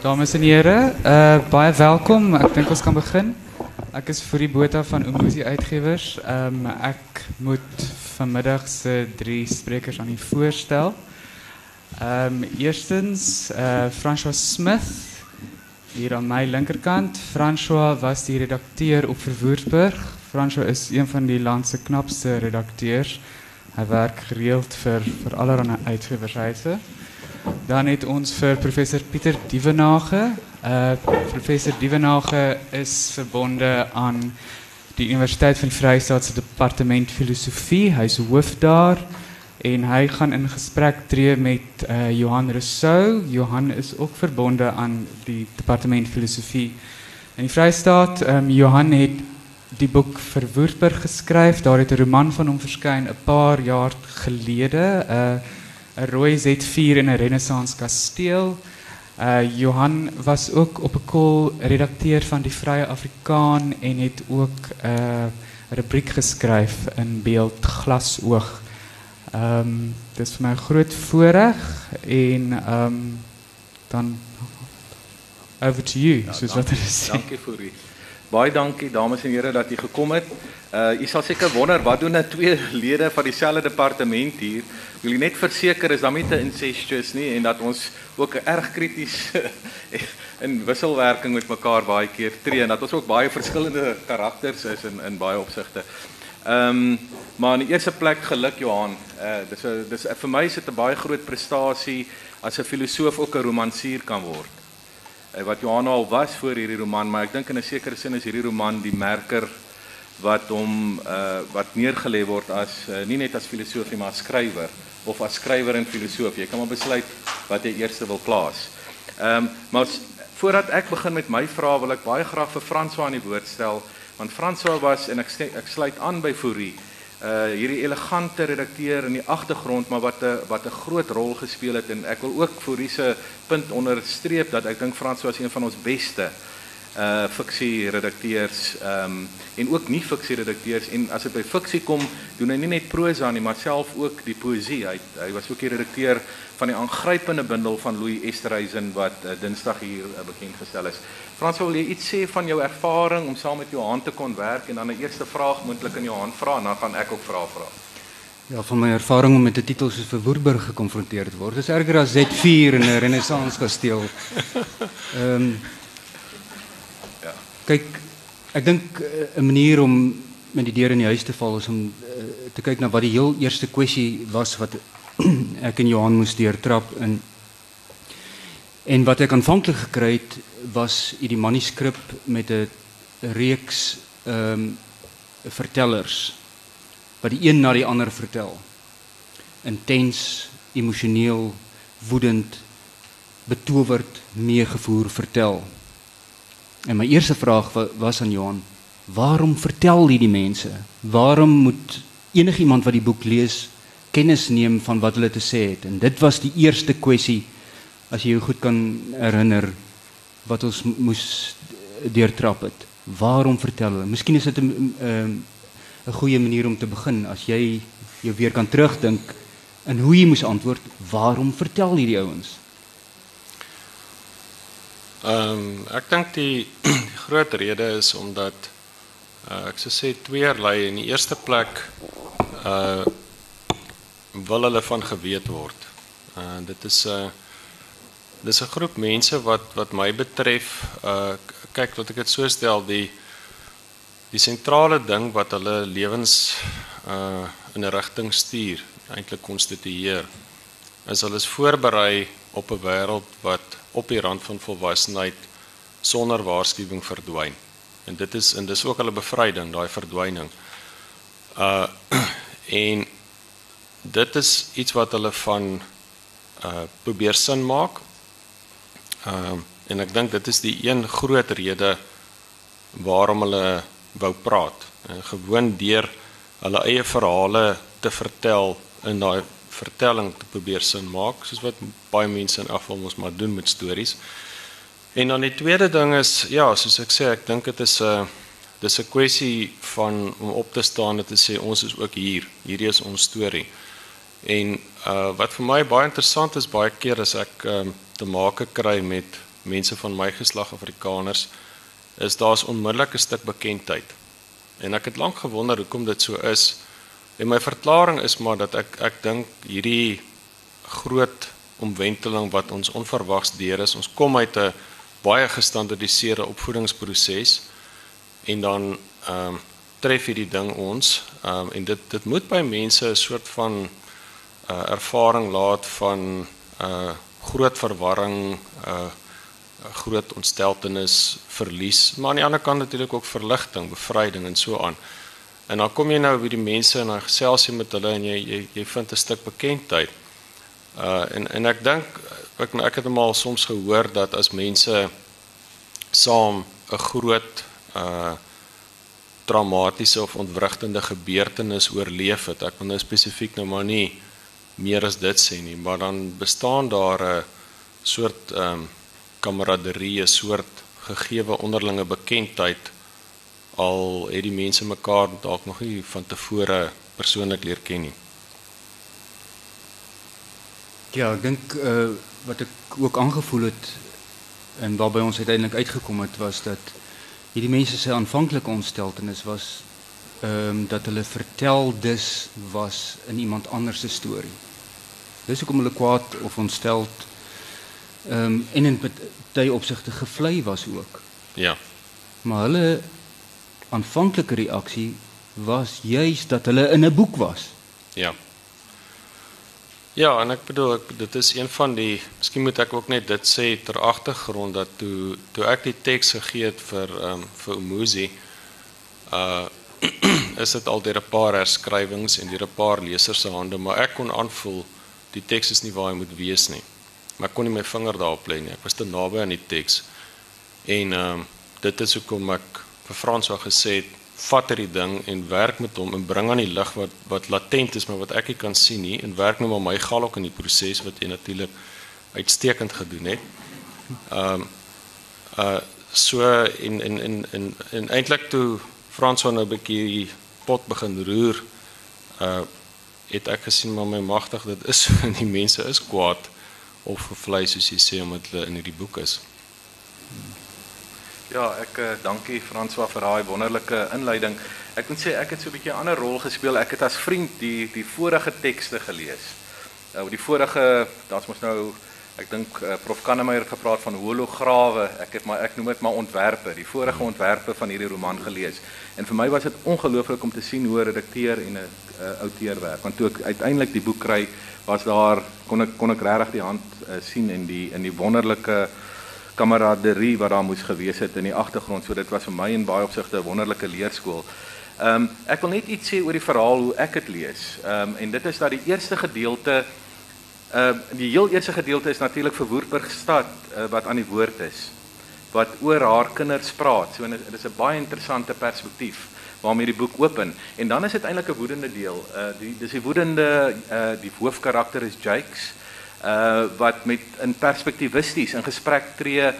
Dames en heren, uh, baie welkom. Ik denk ons kan beginnen. Ik is die Bota van Umuzi Uitgevers. Um, ik moet vanmiddag drie sprekers aan u voorstel. Um, eerstens uh, François Smith, hier aan mijn linkerkant. François was die redacteur op Verwoersburg. François is een van die landse knapste redacteurs. Hij werkt gereeld voor allerlei uitgevershuizen. Dan het ons vir professor Pieter Dievenage. Uh professor Dievenage is verbonde aan die Universiteit van die Vrystaat se departement filosofie. Hy's hoof daar en hy gaan in gesprek tree met uh Johan Rousseau. Johan is ook verbonde aan die departement filosofie in die Vrystaat. Um, Johan het die boek Verwoerdburg geskryf. Daar het 'n roman van hom verskyn 'n paar jaar gelede. Uh 'n rooi Z4 in 'n Renaissance kasteel. Uh Johan was ook op 'n kol redakteur van die Vrye Afrikaan en het ook 'n uh, rubriek geskryf in Beeld Glasoog. Ehm um, dis vir my 'n groot voorreg en ehm um, dan over to you, ja, soos wat hulle sê. Dankie vir u. Baie dankie dames en here dat u gekom het. Uh u sal seker wonder wat doen nou twee lede van dieselfde departement hier? Wil jy net verseker is dan nie te incestuous nie en dat ons ook erg krities in wisselwerking met mekaar baie keer tree en dat ons ook baie verskillende karakters is in in baie opsigte. Ehm um, maar in die eerste plek geluk Johan. Uh dis 'n dis vir my is dit 'n baie groot prestasie as 'n filosoof ook 'n romansier kan word. Uh, wat Johan al was voor hierdie roman, maar ek dink in 'n sekere sin is hierdie roman die merker wat hom uh wat neergelê word as uh, nie net as filosoof nie maar as skrywer of as skrywer en filosoof. Jy kan maar besluit wat jy eers wil plaas. Ehm um, maar voordat ek begin met my vrae wil ek baie graag vir François aan die woord stel want François was en ek ek sluit aan by Fourie. Uh hierdie elegante redakteur in die agtergrond maar wat 'n wat 'n groot rol gespeel het en ek wil ook Fourie se punt onderstreep dat ek dink François is een van ons beste uh fiksie redakteurs ehm um, en ook nie fiksie redakteurs en as dit by fiksie kom doen hy nie net prosa nie maar self ook die poësie hy hy was ook die redakteur van die aangrypende bundel van Louis Esterhuizen wat uh, Dinsdag hier uh, bekend gestel is. Frans wil jy iets sê van jou ervaring om saam met Johan te kon werk en dan 'n eerste vraag moontlik aan Johan vra en dan gaan ek ook vra vra. Ja, van my ervaring om met 'n titel soos Verwoerburg gekonfronteer te word. Dis erger as Z4 in 'n Renaissance kasteel. Ehm um, Kyk, ek dink eh, 'n manier om met die deur in die huis te val is om uh, te kyk na wat die heel eerste kwessie was wat ek en Johan moes deurtrap in en wat ek aanvanklik gekry het was hierdie manuskrip met 'n reeks ehm um, vertellers wat die een na die ander vertel. Intens, emosioneel, woedend, betowerd, meegevoer vertel. En my eerste vraag was aan Johan: Waarom vertel hierdie mense? Waarom moet enigiemand wat die boek lees kennis neem van wat hulle te sê het? En dit was die eerste kwessie as jy jou goed kan herinner wat ons moes deurtrap het. Waarom vertel hulle? Miskien is dit 'n 'n 'n goeie manier om te begin as jy jou weer kan terugdink en hoe jy moes antwoord, waarom vertel hierdie ouens? Ehm um, ek dink die, die groot rede is omdat uh, ek sou sê tweeërlei in die eerste plek uh wil hulle van geweet word. Uh dit is 'n uh, dis 'n groep mense wat wat my betref uh kyk wat ek dit so stel die die sentrale ding wat hulle lewens uh in 'n rigting stuur, eintlik konstitueer is hulle is voorberei op 'n wêreld wat op die rand van volwassenheid sonder waarskuwing verdwyn. En dit is en dis ook hulle bevryding, daai verdwyning. Uh en dit is iets wat hulle van uh probeer sin maak. Uh en ek dink dit is die een groot rede waarom hulle wou praat. En gewoon deur hulle eie verhale te vertel in daai vertelling te probeer sin maak soos wat baie mense in afval ons maar doen met stories. En dan die tweede ding is ja, soos ek sê, ek dink dit is 'n dis 'n kwessie van om op te staan en te sê ons is ook hier. Hierdie is ons storie. En uh wat vir my baie interessant is baie keer as ek um, te maak kry met mense van my geslag Afrikaners is daar's onmiddellik 'n stuk bekendheid. En ek het lank gewonder hoekom dit so is. En my verklaring is maar dat ek ek dink hierdie groot omwenteling wat ons onverwags deur is. Ons kom uit 'n baie gestandardiseerde opvoedingsproses en dan ehm um, tref hierdie ding ons ehm um, en dit dit moet by mense 'n soort van uh, ervaring laat van 'n uh, groot verwarring, uh, groot ontsteltenis, verlies, maar aan die ander kant natuurlik ook verligting, bevryding en so aan. En dan kom jy nou by die mense en dan gesels jy met hulle en jy jy jy vind 'n stuk bekendheid. Uh en en ek dink ek ek het almal soms gehoor dat as mense saam 'n groot uh traumatiese of ontwrigtende gebeurtenis oorleef het. Ek wil nou spesifiek nou maar nie meer as dit sê nie, maar dan bestaan daar 'n soort ehm um, kameraderie, 'n soort gegeewe onderlinge bekendheid al het die mense mekaar dalk nog nie van tevore persoonlik leer ken nie. Ja, ek dink uh, wat ek ook aangevoel het en waarby ons uiteindelik uitgekom het was dat hierdie mense se aanvanklike ontsteltenis was ehm um, dat hulle vertel dis was in iemand anders se storie. Dis hoekom hulle kwaad of ontsteld ehm um, en in baie opsigte gevlei was ook. Ja. Maar hulle aanvanklike reaksie was juis dat hulle in 'n boek was. Ja. Ja, en ek bedoel ek dit is een van die miskien moet ek ook net dit sê ter agtergrond dat toe toe ek die teks gegee het vir ehm um, vir Umuzi uh is dit al deur 'n paar herskrywings en deur 'n paar lesers se hande, maar ek kon aanvoel die teks is nie waar hy moet wees nie. Maar kon nie my vinger daarop lê nie. Ek was te naby aan die teks. En ehm um, dit is hoekom ek vir Frans wou gesê het vat hierdie ding en werk met hom en bring aan die lig wat wat latent is maar wat ek nie kan sien nie en werk nou maar my galok in die proses wat jy natuurlik uitstekend gedoen het. Ehm um, uh so in in in in en eintlik toe Frans nou 'n bietjie pot begin roer uh het ek gesien maar my magtig dit is die mense is kwaad of gevlei soos jy sê omdat hulle in hierdie boek is. Ja, ek uh, dankie François vir daai wonderlike inleiding. Ek moet sê ek het so 'n bietjie 'n ander rol gespeel. Ek het as vriend die die vorige tekste gelees. Nou die vorige, daar's mos nou ek dink uh, Prof Kannemeyer het gepraat van holograwe. Ek het maar ek noem dit maar ontwerpe, die vorige ontwerpe van hierdie roman gelees. En vir my was dit ongelooflik om te sien hoe 'n redakteur en 'n uh, outeur werk. Want toe ek uiteindelik die boek kry, was daar kon ek kon ek regtig die hand uh, sien en die in die wonderlike kameraderie wat daar moes gewees het in die agtergrond. So dit was vir my in baie opsigte 'n wonderlike leerskool. Ehm um, ek wil net iets sê oor die verhaal hoe ek dit lees. Ehm um, en dit is dat die eerste gedeelte ehm uh, die heel eerste gedeelte is natuurlik vir Woerburg stad uh, wat aan die woord is wat oor haar kinders praat. So dit is 'n baie interessante perspektief waarmee die boek open. En dan is dit eintlik 'n woedende deel. Uh die dis die woedende uh die hoofkarakter is Jakes uh wat met in perspektivisties in gesprek tree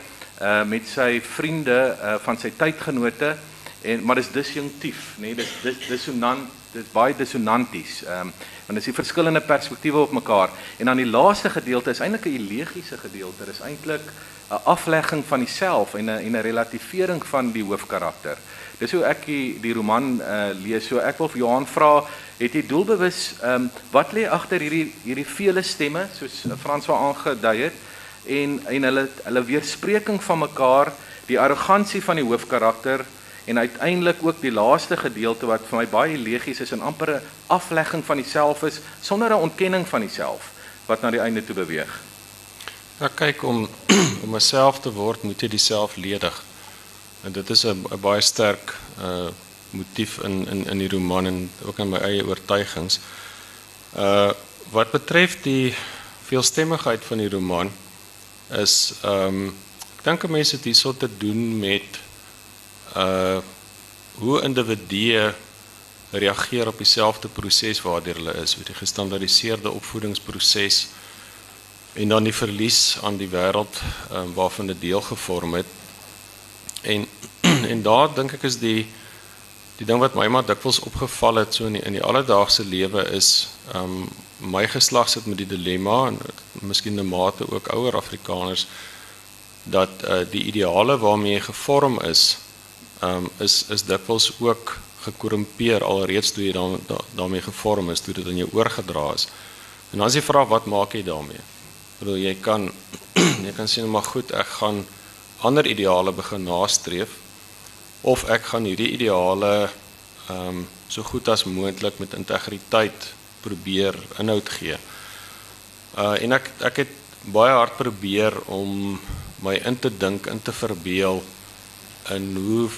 uh met sy vriende uh van sy tydgenote en maar dis disjunktief nê nee, dis dis dissonant dis baie dissonanties ehm um, want dis die verskillende perspektiewe op mekaar. En dan die laaste gedeelte is eintlik 'n elegiese gedeelte. Dis eintlik 'n aflegging van die-self en 'n en 'n relativering van die hoofkarakter. Dis hoe ek die, die roman uh lees. So ek wil vir Johan vra het jy doelbewus ehm um, wat lê agter hierdie hierdie vele stemme soos Frans wou aangedui het en en hulle hulle weerspreking van mekaar die arrogansie van die hoofkarakter en uiteindelik ook die laaste gedeelte wat vir my baie legies is en amper 'n aflegging van die self is sonder 'n ontkenning van die self wat na die einde toe beweeg. Ja kyk om om myself te word moet jy diself ledig. En dit is 'n baie sterk uh motief in in in die roman en ook in my eie oortuigings. Uh wat betref die veelstemmigheid van die roman is ehm um, ek dink mense het hierso te doen met uh hoe individue reageer op dieselfde proses waardeur hulle is, met die gestandaardiseerde opvoedingsproses en dan die verlies aan die wêreld um, waarvan dit deel gevorm het. En en daar dink ek is die die ding wat my maar dikwels opgeval het so in die, in die alledaagse lewe is um, my geslag sit met die dilemma en miskien 'n mate ook ouer Afrikaners dat uh, die ideale waarmee jy gevorm is, um, is is dikwels ook gekorrumpeer alreeds toe jy dan da, daarmee gevorm is, toe dit aan jou oorgedra is. En dan is die vraag wat maak jy daarmee? Ek bedoel jy kan jy kan sê maar goed, ek gaan ander ideale begin nastreef of ek gaan hierdie ideale ehm um, so goed as moontlik met integriteit probeer inhoud gee. Uh en ek ek het baie hard probeer om my in te dink, in te verbeel in hoe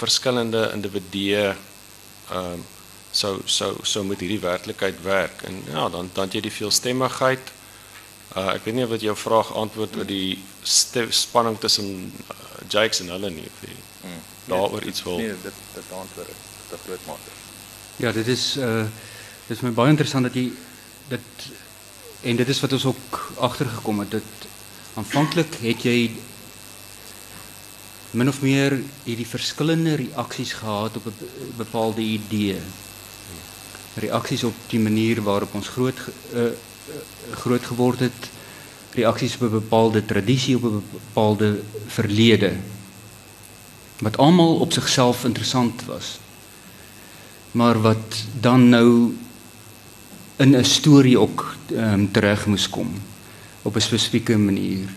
verskillende individue ehm uh, sou sou sou met hierdie werklikheid werk. En ja, dan dan jy die veelstemmigheid. Uh ek weet nie wat jou vraag antwoord oor die spanning tussen uh, Jakes en hulle nie of jy hmm. daaroor iets wil. Nee, dit dit antwoord dit groot mate. Ja, dit is uh dit is my baie interessant dat jy dit en dit is wat ons ook agtergekom het dat aanvanklik het jy min of meer hierdie verskillende reaksies gehad op 'n bepaalde idee. Reaksies op die manier waarop ons groot uh, groot geword het, reaksies op 'n bepaalde tradisie, op 'n bepaalde verlede wat almal op sigself interessant was. Maar wat dan nou in 'n storie ook um, terug moes kom op 'n spesifieke manier.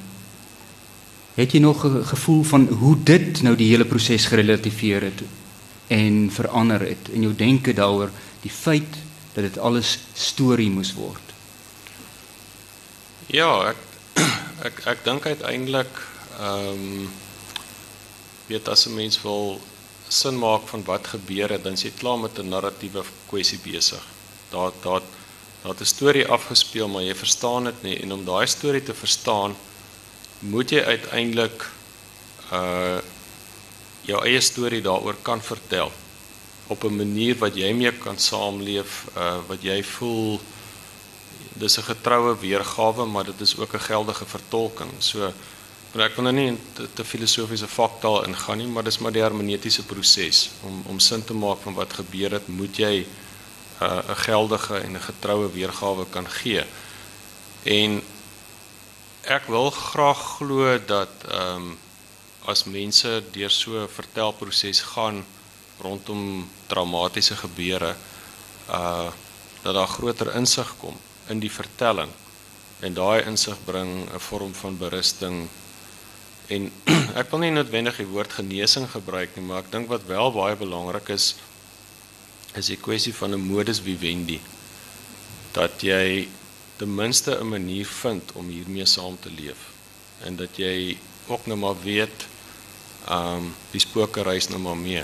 Het jy nog 'n gevoel van hoe dit nou die hele proses gerelativeer het en verander het en jou denke daaroor die feit dat dit alles storie moes word? Ja, ek ek ek dink uiteindelik ehm um, weet as 'n mens wil sin maak van wat gebeur het, dan is jy klaar met 'n narratiewe kwessie besig. Daar daar daar 'n storie afgespeel, maar jy verstaan dit nie en om daai storie te verstaan moet jy uiteindelik uh jou eie storie daaroor kan vertel op 'n manier wat jy mee kan saamleef, uh wat jy voel dis 'n getroue weergawe, maar dit is ook 'n geldige vertolking. So maar ek wil nou nie te, te filosofiese vaktaal ingaan nie, maar dis maar die hermeneutiese proses om om sin te maak van wat gebeur het, moet jy 'n uh, geldige en 'n getroue weergawe kan gee. En ek wil graag glo dat ehm um, as mense deur so 'n vertelproses gaan rondom traumatiese gebeure uh dat daar groter insig kom in die vertelling. En daai insig bring 'n vorm van berusting. En ek wil nie noodwendig die woord genesing gebruik nie maar ek dink wat wel baie belangrik is is die kwessie van 'n modus vivendi. Dat jy ten minste 'n manier vind om hiermee saam te leef en dat jy ook nou maar weet ehm um, die spooke reis nou maar mee.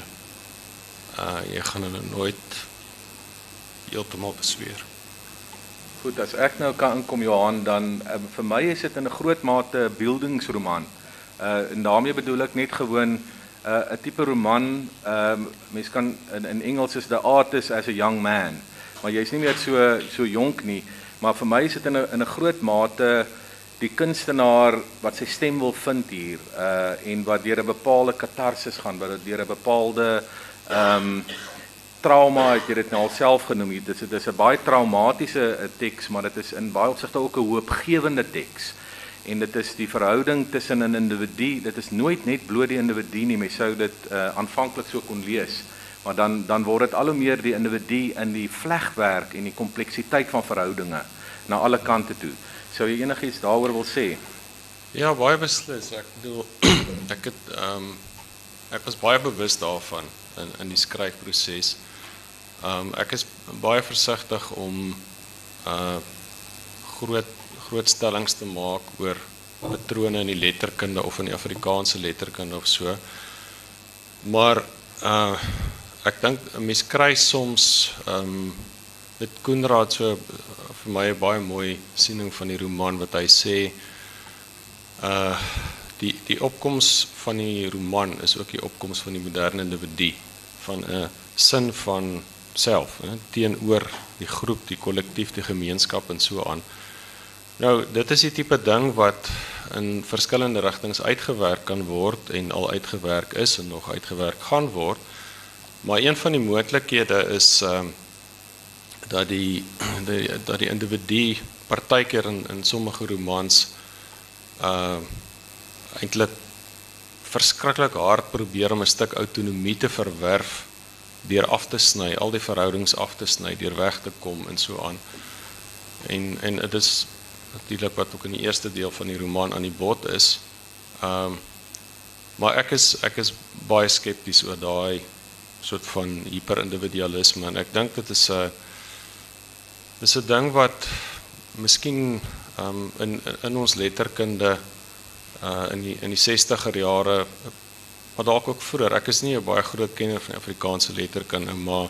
Uh jy gaan hulle nooit heeltemal besweer. Goed, as ek nou kan inkom Johan, dan uh, vir my is dit in 'n groot mate 'n beeldingsroman. Uh en daarmee bedoel ek net gewoon 'n uh, 'n tipe roman. Ehm uh, mens kan in, in Engels is the artist as a young man. Maar jy's nie meer so so jonk nie, maar vir my is dit in 'n in 'n groot mate die kunstenaar wat sy stem wil vind hier uh en wat deur 'n bepaalde katarsis gaan, wat deur 'n bepaalde ehm um, trauma het jy dit nou alself genoem. Dit is dit is 'n baie traumatiese eh, teks, maar dit is in baie opsigte ook 'n hoopgewende teks. En dit is die verhouding tussen 'n individu, dit is nooit net bloot die individu nie, mens sou dit uh, aanvanklik so kon lees. Maar dan dan word dit al hoe meer die individu in die vlegwerk en die kompleksiteit van verhoudinge na alle kante toe. Sou jy enigiets daaroor wil sê? Ja, baie beslis. Ek bedoel ek het ehm um, ek was baie bewus daarvan in in die skryfproses. Ehm um, ek is baie versigtig om uh groot groot stellings te maak oor patrone in die letterkunde of in die Afrikaanse letterkunde of so. Maar uh ek dink 'n mens kry soms ehm um, met Koenraad so vir my 'n baie mooi siening van die roman wat hy sê uh die die opkoms van die roman is ook die opkoms van die moderne individu van 'n sin van self, hè, teenoor die groep, die kollektief, die gemeenskap en so aan. Nou, dit is die tipe ding wat in verskillende rigtings uitgewerk kan word en al uitgewerk is en nog uitgewerk gaan word. Maar een van die moontlikhede is ehm uh, dat die, die dat die individu partykeer in in sommige romans uh eintlik verskriklik hard probeer om 'n stuk autonomie te verwerf deur af te sny, al die verhoudings af te sny, deur weg te kom en so aan. En en dit is natuurlik wat ook in die eerste deel van die roman aan die bod is. Ehm um, maar ek is ek is baie skepties oor daai soort van hiperindividualisme en ek dink dit is 'n dis 'n ding wat miskien um, in in ons letterkunde uh in die in die 60er jare maar dalk ook vroeër. Ek is nie 'n baie groot kenner van Afrikaanse letterkunde, maar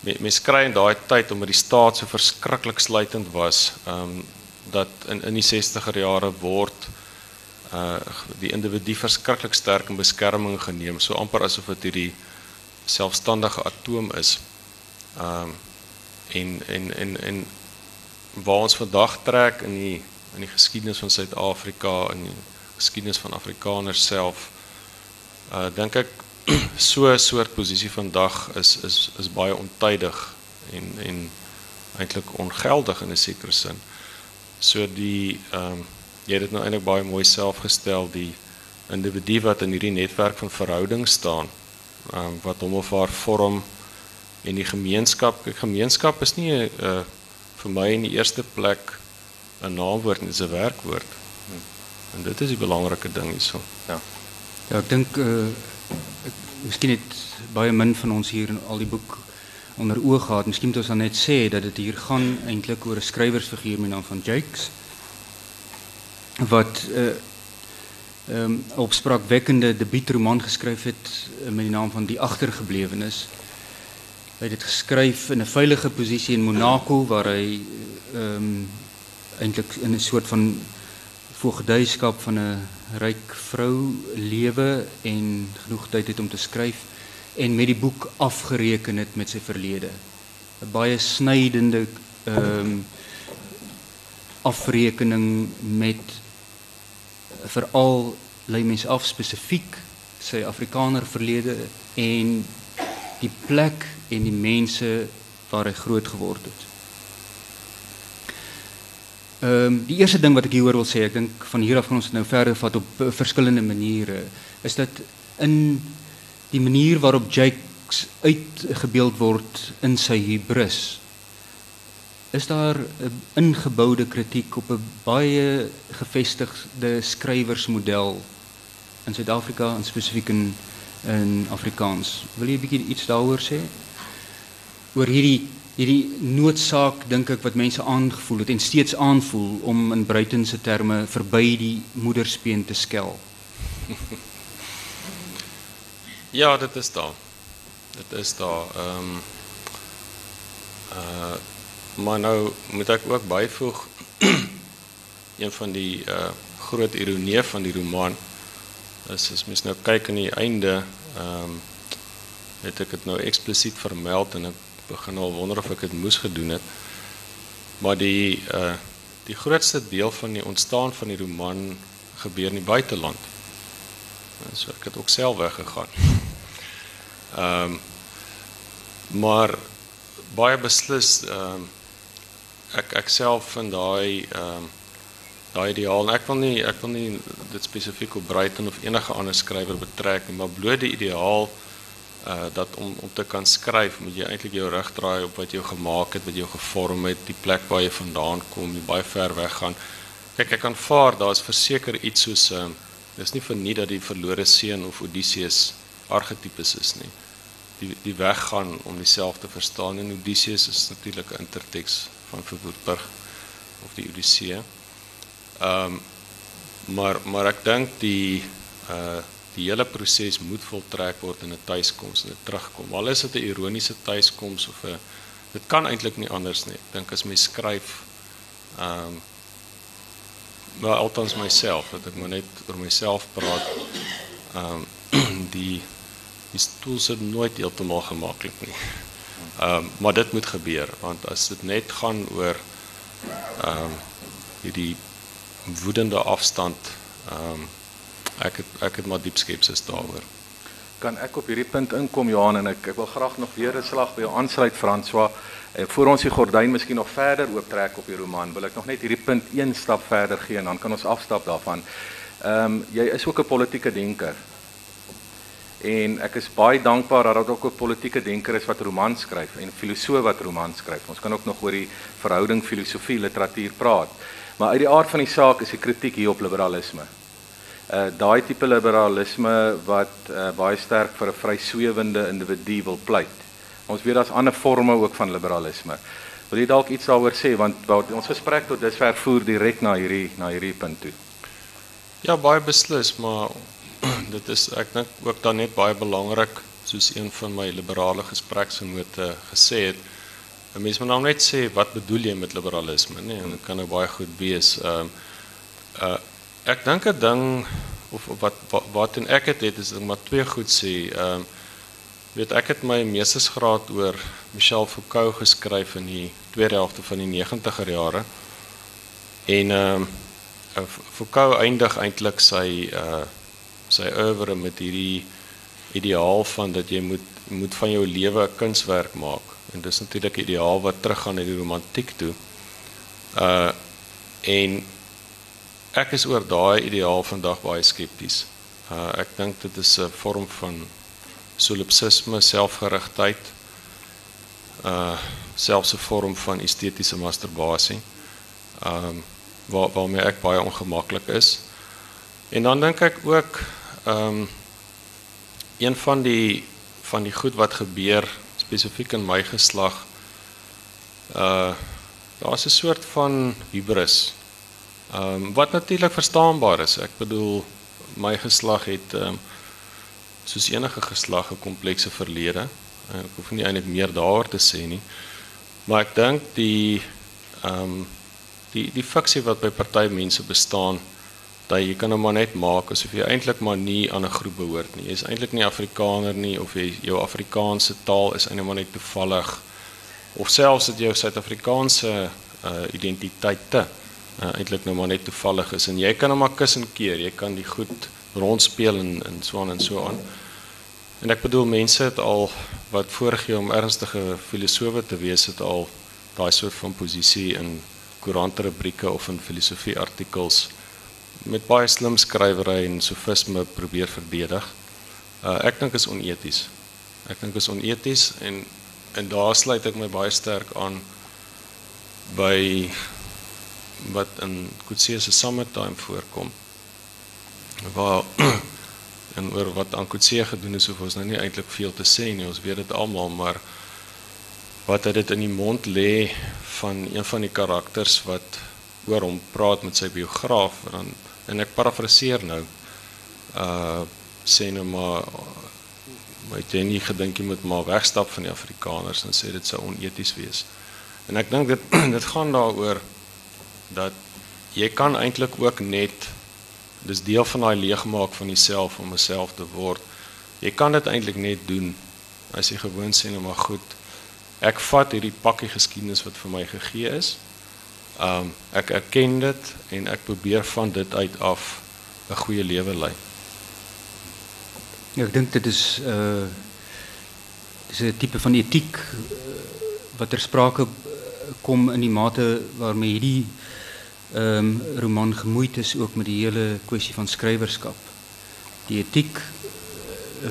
mense kry in daai tyd omdat die staat so verskriklik sluitend was, um dat in in die 60er jare word uh die individu verskriklik sterk in beskerming geneem, so amper asof dit hierdie selfstandige atoom is. Um en en en en waar ons vandag trek in die in die geskiedenis van Suid-Afrika en die geskiedenis van Afrikaners self uh dink ek so 'n soort posisie vandag is is is baie ontydig en en eintlik ongeldig in 'n sekere sin. So die ehm um, jy het dit nou eintlik baie mooi self gestel die individu wat in hierdie netwerk van verhoudings staan um, wat hom of haar vorm en die gemeenskap. Die gemeenskap is nie 'n uh, vir my in die eerste plek 'n naamwoord, dit is 'n werkwoord. En dit is die belangrike ding hierso. Ja. Ja, ek dink uh ek, miskien het baie min van ons hier in al die boek onder oog gehad. Miskien moet ons dan net sê dat dit hier gaan eintlik oor 'n skrywersfiguur met die naam van Jakes wat uh ehm um, opspraakwekkende debuutroman geskryf het uh, met die naam van Die Agtergeblewenes. Hy het dit geskryf in 'n veilige posisie in Monaco waar hy ehm um, eintlik in 'n soort van voogdyskap van 'n ryk vrou lewe en genoeg tyd het om te skryf en met die boek afgereken het met sy verlede. 'n Baie snydende ehm um, afrekening met veral lei mense af spesifiek sy Afrikaner verlede en die plek en die mense waar hy groot geword het. Ehm um, die eerste ding wat ek hieroor wil sê, ek dink van hier af gaan ons dit nou verder vat op uh, verskillende maniere, is dat in die manier waarop Jakes uitgebeeld word in sy hubris is daar 'n ingeboude kritiek op 'n baie gevestigde skrywersmodel in Suid-Afrika en spesifiek in in Afrikaans. Wil bietjie iets daaroor sê? Oor hierdie hierdie noodsaak dink ek wat mense aangevoel het en steeds aanvoel om in Bruitense terme verby die moederspeen te skel. Ja, dit is daar. Dit is daar. Uh maar nou moet ek ook byvoeg een van die uh groot ironie van die roman is as mens nou kyk aan die einde ehm um, het ek dit nou eksplisiet vermeld en ek begin al wonder of ek dit moes gedoen het. Maar die uh die grootste deel van die ontstaan van die roman gebeur in die buiteland. So ek het ook self weggegaan. Ehm um, maar baie beslis ehm um, ek ek self vind daai ehm um, daai ideaal en ek wil nie ek wil nie dit spesifiek op Brighton of enige ander skrywer betrek nie, maar bloot die ideaal uh dat om om te kan skryf moet jy eintlik jou rug draai op wat jy gemaak het, wat jy gevorm het, die plek waar jy vandaan kom, jy baie ver weg gaan. Kyk, ek aanvaar daar's verseker iets soos uh dis nie vir nie dat die verlore seun of Odysseus argetipes is nie. Die die weg gaan om diself te verstaan en Odysseus is natuurlik 'n interteks van Verwoerdburg of die Odyssee. Ehm um, maar maar ek dink die uh die hele proses moet voltrek word in 'n tuiskoms en 'n terugkom. Al is dit 'n ironiese tuiskoms of 'n dit kan eintlik nie anders nie. Ek dink as mens skryf ehm um, maar althans myself dat ek maar net oor myself praat. Ehm um, die die stoel sit nooit heeltemal gemaklik nie. Ehm um, maar dit moet gebeur want as dit net gaan oor ehm um, hierdie woedende afstand ehm um, ek het ek het maar diep skepsis daaroor. kan ek op hierdie punt inkom Johan en ek ek wil graag nog weer 'n slag by jou aansluit François. En voor ons die gordyn miskien nog verder ooptrek op die roman, wil ek nog net hierdie punt een stap verder gee en dan kan ons afstap daarvan. Ehm um, jy is ook 'n politieke denker. En ek is baie dankbaar dat daar ook 'n politieke denker is wat romans skryf en filosoof wat romans skryf. Ons kan ook nog oor die verhouding filosofie literatuur praat. Maar uit die aard van die saak is die kritiek hier op liberalisme. Uh daai tipe liberalisme wat uh, baie sterk vir 'n vryswewende individu wil pleit. Ons weet daar's ander forme ook van liberalisme. Wil jy dalk iets daaroor sê want ons gesprek tot dusver voer direk na hierdie na hierdie punt toe. Ja, baie beslis, maar dit is ek dink ook dan net baie belangrik soos een van my liberale gespreksgenote gesê het. 'n Mens moet nou net sê wat bedoel jy met liberalisme, nee, en dit kan nou baie goed wees. Ehm uh, uh ek dink 'n ding of, of wat wat, wat en ek het het is maar twee goed sê. Ehm uh, weet ek het my meestersgraad oor Michel Foucault geskryf in die tweede helfte van die 90er jare. En ehm uh, Foucault eindig eintlik sy uh sy oeuvre met hierdie ideaal van dat jy moet moet van jou lewe 'n kunswerk maak. En dis natuurlik 'n ideaal wat teruggaan na die romantiek toe. Uh en ek is oor daai ideaal vandag baie skepties. Uh ek dink dit is 'n vorm van solipsisme, selfgerigtheid. Uh selfs 'n vorm van estetiese masturbasie. Um waar waarmee ek baie ongemaklik is. En dan dink ek ook ehm um, een van die van die goed wat gebeur spesifiek in my geslag uh daar's 'n soort van hubris. Ehm um, wat natuurlik verstaanbaar is. Ek bedoel my geslag het ehm um, soos enige geslag 'n komplekse verlede. Ek hoef nie eintlik meer daaroor te sê nie. Maar ek dink die ehm um, die die fiksie wat by party mense bestaan dat jy kan hom maar net maak asof jy eintlik maar nie aan 'n groep behoort nie. Jy is eintlik nie Afrikaner nie of jy jou Afrikaanse taal is eintlik maar net toevallig of selfs dat jou Suid-Afrikaanse uh, identiteite uh, eintlik nou maar net toevallig is en jy kan hom maar kus en keer. Jy kan die goed rondspeel en en so aan en so aan. En ek bedoel mense het al wat voorgee om ernstige filosowe te wees het al daai soort van posisie in koerantrubrieke of in filosofie artikels met baie slim skrywery en sofisme probeer verdedig. Uh, ek dink is oneties. Ek dink is oneties en en daar sluit ek my baie sterk aan by wat in Kutse se summertime voorkom. Waar en oor wat aan Kutse gedoen is, hoef ons nou nie eintlik veel te sê nie. Ons weet dit almal, maar wat hy dit in die mond lê van een van die karakters wat oor hom praat met sy biograaf en en ek parafraseer nou uh sê nou maar my jy nie gedink jy moet maar wegstap van die Afrikaners en sê dit sou oneties wees. En ek dink dit dit gaan daaroor dat jy kan eintlik ook net dis deel van daai leegmaak van jouself om jouself te word. Jy kan dit eintlik net doen as jy gewoon sê nou maar goed ek vat hierdie pakkie geskiedenis wat vir my gegee is. Um ek erken dit en ek probeer van dit uit af 'n goeie lewe lei. Ja, ek dink dit is uh dis 'n tipe van etiek uh, wat ter sprake kom in die mate waarmee hierdie ehm um, roman gemoeid is ook met die hele kwessie van skrywerskap. Die etiek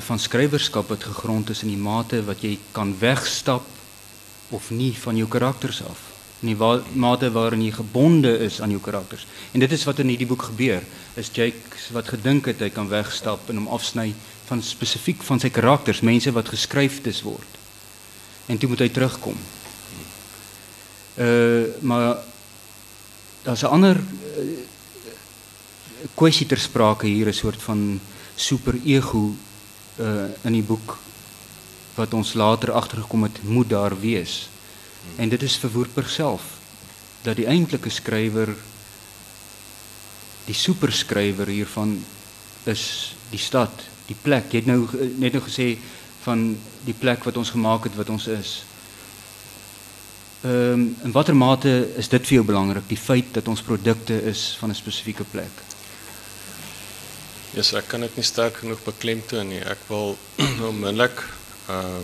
van skrywerskap wat gegrond is in die mate wat jy kan wegstap of nie van jou karakters af nie waar mate waarin jy gebonde is aan jou karakters. En dit is wat in hierdie boek gebeur. Is Jake wat gedink het hy kan wegstap en hom afsny van spesifiek van sy karakters mense wat geskryfdes word. En toe moet hy terugkom. Uh maar daar's 'n ander uh, kwessie ter sprake hier 'n soort van super ego uh in die boek wat ons later agtergekom het moet daar wees. En dit is vir Woerper self dat die eintlike skrywer die superskrywer hiervan is die stad, die plek. Jy het nou net nou gesê van die plek wat ons gemaak het wat ons is. Ehm in watter mate is dit vir jou belangrik die feit dat ons produkte is van 'n spesifieke plek? yes, ek kan dit nie sterk genoeg beklemtoon nie. Ek wil onmiddellik uh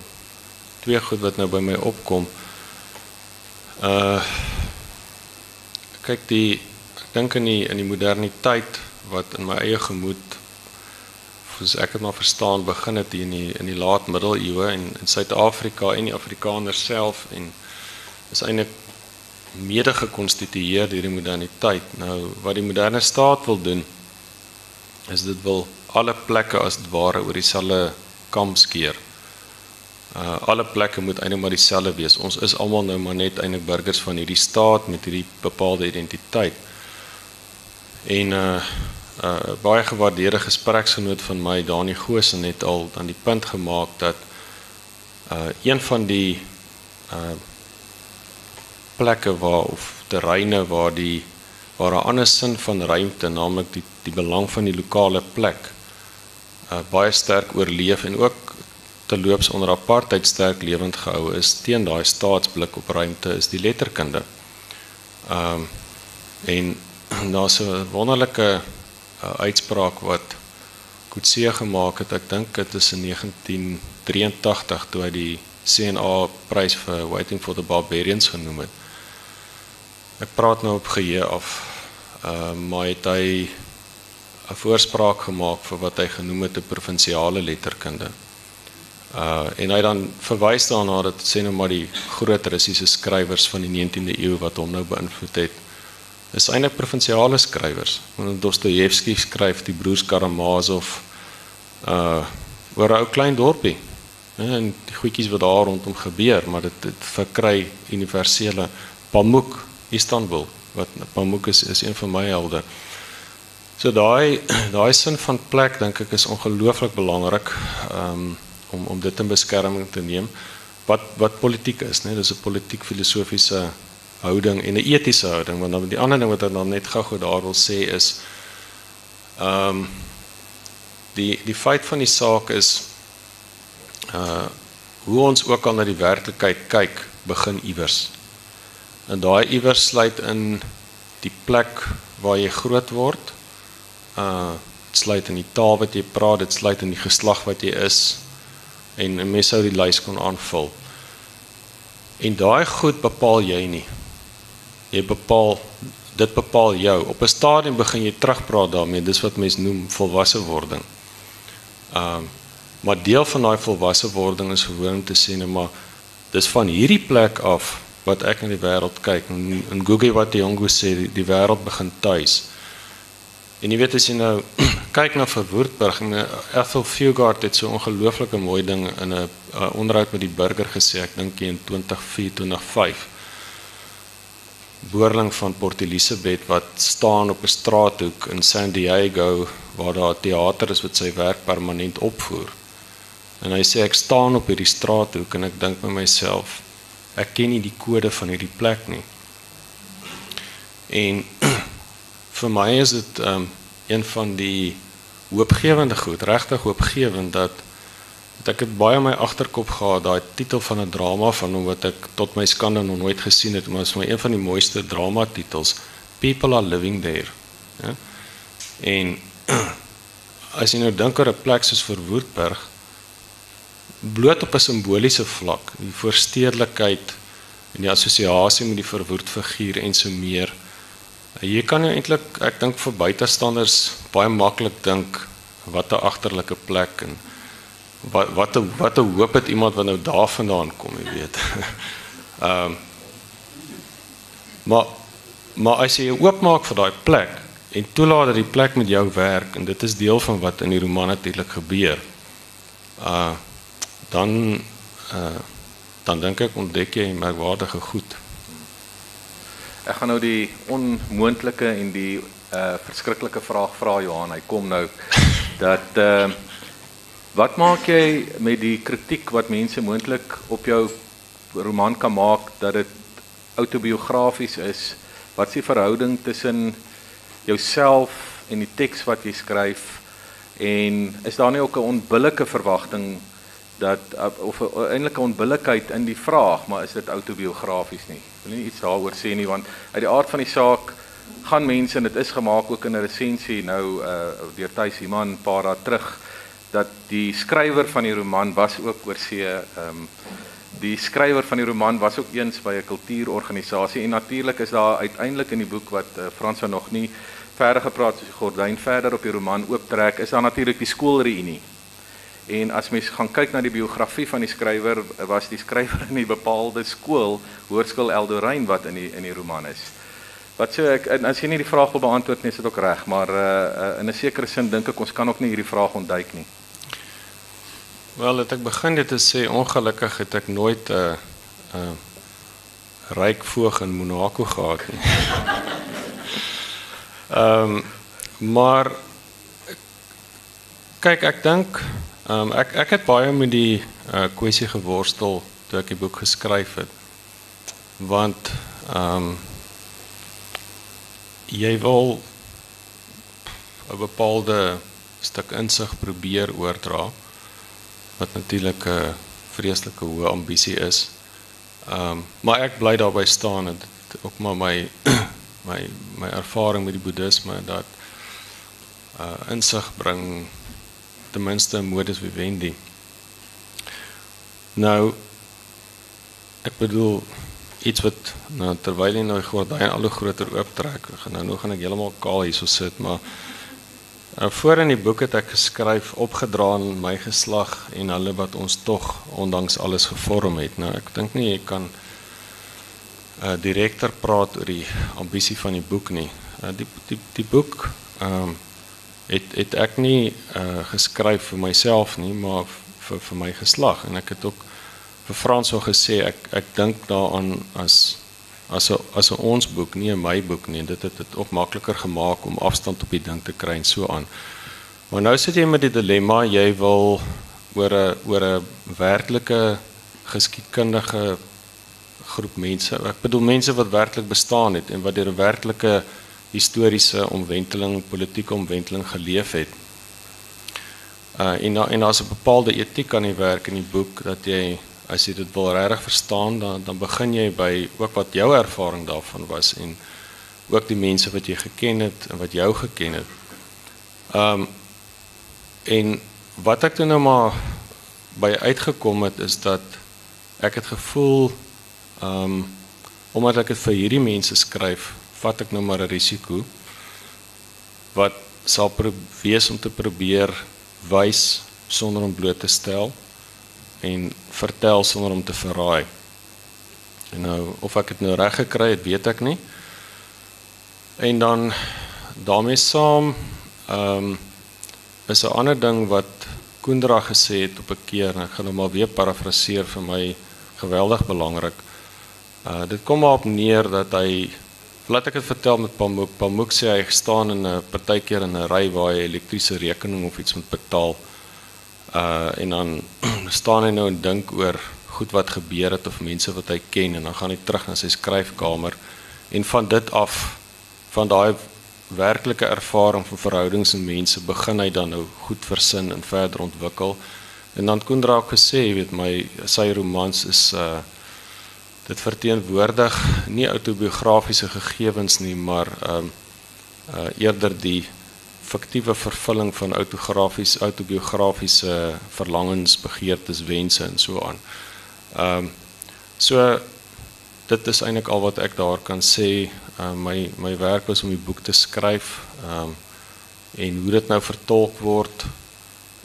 twee goed wat nou by my opkom. Uh kyk die ek dink in die in die moderniteit wat in my eie gemoed soos ek dit maar verstaan begin het hier in die in die laat middeleeue en in Suid-Afrika en die Afrikaners self en is eintlik mede gekonstitueer deur die moderniteit. Nou wat die moderne staat wil doen is dit wil alle plekke as dit ware oor dieselfde kam skeer. Uh alle plekke moet eintlik maar dieselfde wees. Ons is almal nou maar net eintlik burgers van hierdie staat met hierdie bepaalde identiteit. En uh uh baie gewaardeerde gespreksgenoot van my Dani Goosen het al aan die punt gemaak dat uh een van die uh plekke waar of terreine waar die waar 'n ander sin van ruimte, naamlik die die belang van die lokale plek, uh, baie sterk oorleef en ook terloops onder apartheid sterk lewend gehou is teen daai staatsblik op ruimte is die letterkunde. Ehm um, en daar's 'n wonderlike uh, uitspraak wat Kutse gemaak het. Ek dink dit is in 1983 toe hy die CNA prys vir Waiting for the Barbarians genoem het. Ek praat nou op geheue af. Ehm uh, maar het hy 'n voorspraak gemaak vir wat hy genoem het 'n provinsiale letterkunde. Uh en hy dan verwys daarna dat sê nou maar die groot Russiese skrywers van die 19de eeu wat hom nou beïnvloed het is eintlik provinsiale skrywers. Want Dostojewski skryf die broers Karamazov uh oor 'n ou klein dorpie. En die goedjies wat daar rondom gebeur, maar dit dit verkry universele Pamuk Istanbul wat Pamuk is is een van my helde. So daai daai sin van plek dink ek is ongelooflik belangrik um, om om dit in beskerming te neem. Wat wat politiek is, né? Dis 'n politiek filosofiese houding en 'n etiese houding want dan die ander ding wat ek dan net gou-gou daar wil sê is ehm die die feit van die saak is uh hoe ons ook al na die werklikheid kyk begin iewers. En daai iewers sluit in die plek waar jy groot word. Uh dit sluit in die taal wat jy praat, dit sluit in die geslag wat jy is en 'n mens sou die lys kon aanvul. En daai goed bepaal jy nie. Jy bepaal dit bepaal jou. Op 'n stadium begin jy terugpraat daarmee. Dis wat mense noem volwasse wording. Um maar deel van daai volwasse wording is gewoon te sê net maar dis van hierdie plek af wat ek in die wêreld kyk. En, en Google wat die jongo sê die, die wêreld begin tuis. En jy weet as jy nou kyk na Verwoerdburg en eh, Ethel Fugard het so 'n ongelooflike mooi ding in 'n onderhoud met die burger gesê, ek dink in 2004 2005. Boerling van Port Elizabeth wat staan op 'n straathoek in San Diego waar daar 'n teater is wat sy werk permanent opvoer. En hy sê ek staan op hierdie straathoek en ek dink by myself, ek ken nie die kode van hierdie plek nie. En vir my is dit um, een van die hoopgewende goed, regtig hoopgewend dat dat ek het baie in my agterkop gehad daai titel van 'n drama van hom wat ek tot my skande nog nooit gesien het, maar is my een van die mooiste drama titels. People are living there. Ja. En as jy nou dink oor 'n plek soos Verwoerdberg bloot op 'n simboliese vlak, die voorstedelikheid en die assosiasie met die verwoerd figuur en so meer Jy kan nou eintlik ek dink vir buitestanders baie maklik dink wat 'n agterlike plek en wat wat 'n wat 'n hoop het iemand wat nou daarvandaan kom, jy weet. Ehm um, maar maar as jy oopmaak vir daai plek en toelaat dat die plek met jou werk en dit is deel van wat in die roman natuurlik gebeur. Uh dan uh dan dink ek ontdek jy merkwaardige goed. Ek gaan nou die onmoontlike en die uh verskriklike vraag vra Johan. Hy kom nou dat uh wat maak jy met die kritiek wat mense moontlik op jou roman kan maak dat dit autobiografies is? Wat is die verhouding tussen jouself en die teks wat jy skryf? En is daar nie ook 'n onbillike verwagting dat of eintlik 'n onbillikheid in die vraag, maar is dit autobiografies nie? Wil nie iets daaroor sê nie want uit die aard van die saak gaan mense en dit is gemaak ook in 'n resensie nou uh deur Thys Iman paar dae terug dat die skrywer van die roman was ook oor see ehm um, die skrywer van die roman was ook eens by 'n kultuurorganisasie en natuurlik is daar uiteindelik in die boek wat uh, Frans nog nie verder gepraat het, die gordyn verder op die roman ooptrek, is daar natuurlik die skoolreunie. En as mens gaan kyk na die biografie van die skrywer, was die skrywer in 'n bepaalde skool, Hoërskool Eldorein wat in die in die roman is. Wat sê ek as jy nie die vraag wil beantwoord nie, is dit ook reg, maar uh, uh, in 'n sekere sin dink ek ons kan ook nie hierdie vraag ontduik nie. Wel, het ek begin dit te sê ongelukkig het ek nooit 'n uh, 'n uh, ryk voog in Monaco gehad nie. Ehm um, maar kyk ek dink um, ek ek het baie met die uh, kwessie geworstel toe ek die boek geskryf het. Want ehm um, jy wil 'n bepaalde stuk insig probeer oordra wat natuurlik 'n vreeslike hoë ambisie is. Ehm um, maar ek bly daarby staan en ook maar my my my ervaring met die boeddhisme dat uh insig bring ten minste 'n modus vivendi. Nou ek bedoel iets wat nou terwyl jy nou gordyn al hoe groter ooptrek, nou nou gaan ek heeltemal kaal hierso sit, maar uh, voor in die boek het ek geskryf opgedra aan my geslag en hulle wat ons tog ondanks alles gevorm het. Nou ek dink nie jy kan uh, direkter praat oor die ambisie van die boek nie. Uh, die die die boek ehm um, het het ek nie uh, geskryf vir myself nie, maar vir vir my geslag en ek het ook vir Frans al gesê ek ek dink daaraan as as 'n as 'n ons boek, nie 'n my boek nie. Dit het dit ook makliker gemaak om afstand op die ding te kry en so aan. Maar nou sit jy met die dilemma, jy wil oor 'n oor 'n werklike geskiedkundige groep mense. Ek bedoel mense wat werklik bestaan het en wat deur 'n werklike historiese omwenteling, politieke omwenteling geleef het. Uh en en daar's 'n bepaalde etiek aan die werk in die boek dat jy as jy dit wil regtig verstaan dan dan begin jy by ook wat jou ervaring daarvan was en ook die mense wat jy geken het en wat jou geken het. Um en wat ek nou maar by uitgekom het is dat ek het gevoel um, omdat ek dit vir hierdie mense skryf, vat ek nou maar 'n risiko wat sal wees om te probeer wys sonder om bloot te stel en vertel sonder om te verraai. En nou of ek dit nou reg gekry het, weet ek nie. En dan daarmee saam ehm um, is 'n ander ding wat Koendra gesê het op 'n keer en ek gaan hom maar weer parafraseer vir my geweldig belangrik. Uh dit kom maar op neer dat hy laat ek dit vertel met Pamuk. Pamuk sê hy staan in 'n partykeer in 'n ry waar hy elektriese rekening of iets moet betaal. Uh en dan staan hy nou en dink oor goed wat gebeur het of mense wat hy ken en dan gaan hy terug na sy skryfkamer en van dit af van daai werklike ervaring van verhoudings en mense begin hy dan nou goed versin en verder ontwikkel. En dan Koendra het gesê, jy weet my sy romans is uh dit verteenwoordig nie autobiografiese gegevens nie, maar ehm um, uh, eerder die fiktiewe vervulling van autografies autobiografiese verlangens, begeertes, wense en so aan. Ehm um, so dit is eintlik al wat ek daar kan sê. Uh, my my werk was om die boek te skryf. Ehm um, en hoe dit nou vertolk word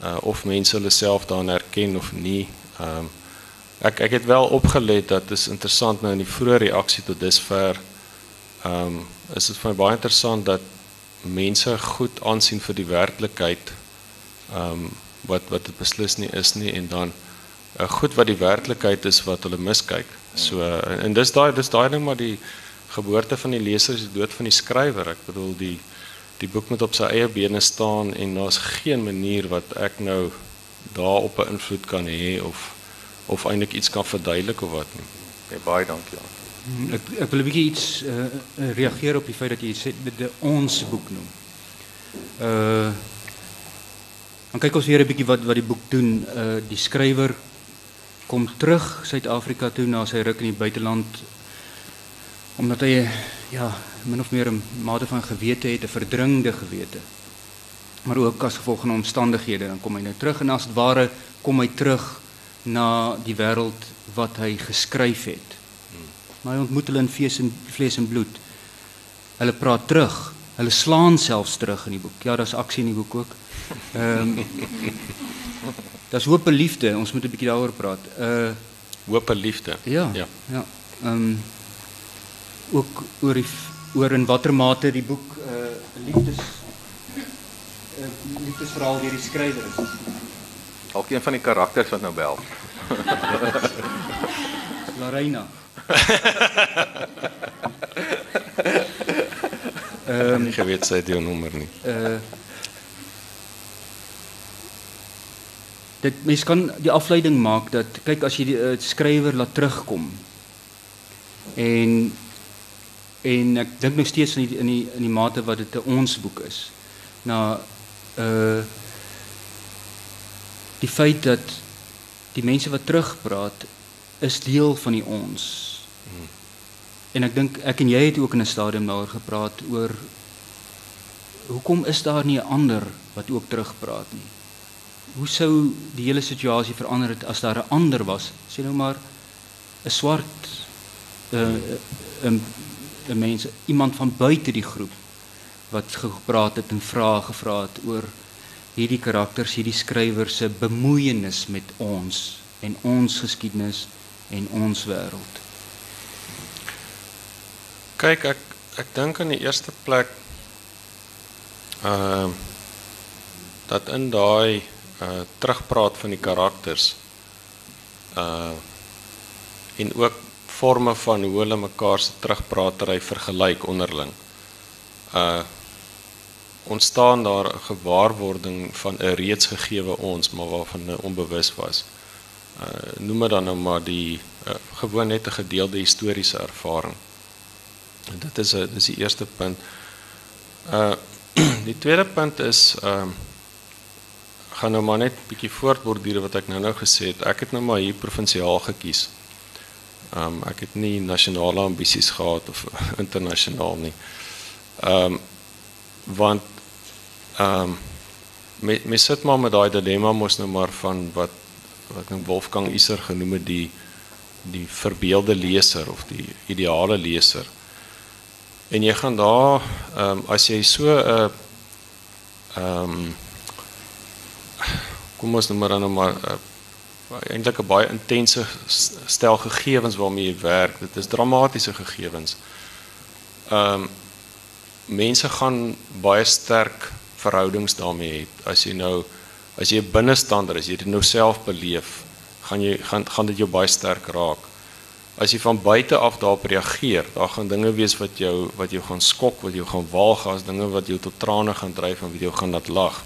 uh, of mense hulle self daarin herken of nie. Ehm um, Ek ek het wel opgelet dat is interessant nou in die vroeë reaksie tot dusver. Ehm um, is dit vir my baie interessant dat mense goed aansien vir die werklikheid. Ehm um, wat wat dit beslis nie is nie en dan uh, goed wat die werklikheid is wat hulle miskyk. So uh, en dis daai dis daai ding maar die geboorte van die leser is die dood van die skrywer. Ek bedoel die die boek moet op sy eie bene staan en daar's geen manier wat ek nou daarop 'n invloed kan hê of of eintlik iets kan verduidelik of wat nie. Okay, baie dankie. Hmm, ek ek wil 'n bietjie iets uh, reageer op die feit dat jy sê dit ons boek noem. Uh Dan kyk ons weer 'n bietjie wat wat die boek doen. Uh die skrywer kom terug Suid-Afrika toe na sy ruk in die buiteland omdat hy ja, min of meer 'n mate van gewete het, 'n verdringde gewete. Maar ook as gevolg van omstandighede dan kom hy nou terug en as dit ware kom hy terug na die wêreld wat hy geskryf het. Maar hy ontmoet hulle in vlees en vlees en bloed. Hulle praat terug. Hulle slaan selfs terug in die boek. Ja, daar's aksie in die boek ook. Ehm um, Daar's hoop en liefde. Ons moet 'n bietjie daaroor praat. Uh hoop en liefde. Ja. Ja. Ja. Ehm um, ook oor die oor in watter mate die boek 'n uh, liefdes 'n uh, liefdesverhaal deur die skrywer is. Dalk een van die karakters wat nou bel. Larina. Ehm um, ek weet sy het jou nommer nie. Uh dit mens kan die afleiding maak dat kyk as jy die uh, skrywer laat terugkom en en ek dink nog steeds in die in die in die mate wat dit 'n ons boek is na uh die feit dat die mense wat terugpraat is deel van die ons. Hmm. En ek dink ek en jy het ook in 'n stadium daaroor gepraat oor hoekom is daar nie 'n ander wat ook terugpraat nie? Hoe sou die hele situasie verander het as daar 'n ander was? Sê nou maar 'n swart 'n 'n 'n mens, iemand van buite die groep wat gepraat het en vrae gevra het oor hierdie karakters, hierdie skrywers se bemoeienis met ons en ons geskiedenis en ons wêreld. Kyk, ek ek dink in die eerste plek ehm uh, dat in daai uh terugpraat van die karakters uh en ook forme van hoe hulle mekaar se terugpraatery vergelyk onderling. Uh ontstaan daar 'n gewaarwording van 'n reeds gegeewe ons, maar waarvan hulle onbewus was. Uh noem dit dan nou maar die uh, gewoon net 'n gedeelde historiese ervaring. En dit is 'n dis die eerste punt. Uh die tweede punt is ehm uh, gaan nou maar net bietjie voortborduur wat ek nou-nou gesê het. Ek het nou maar hier provinsiaal gekies. Ehm um, ek het nie nasionale ambisies gehad of internasionaal nie. Ehm um, want ehm um, me, me sit maar met daai dilemma mos nou maar van wat wat nou Wolfgang Iser genoem het die die verbeelde leser of die ideale leser. En jy gaan daar ehm um, as jy so 'n uh, ehm um, kom ons nou maar dan nou maar uh, eintlik 'n baie intense stel gegevens waarmee jy werk. Dit is dramatiese gegevens. Ehm um, mense gaan baie sterk verhoudings daarmee hê. As jy nou as jy 'n binnestander is, jy dit nou self beleef, gaan jy gaan gaan dit jou baie sterk raak. As jy van buite af daarop reageer, daar gaan dinge wees wat jou wat jou gaan skok, wat jou gaan waag, as dinge wat jou tot trane gaan dryf en wat jou gaan laat lag.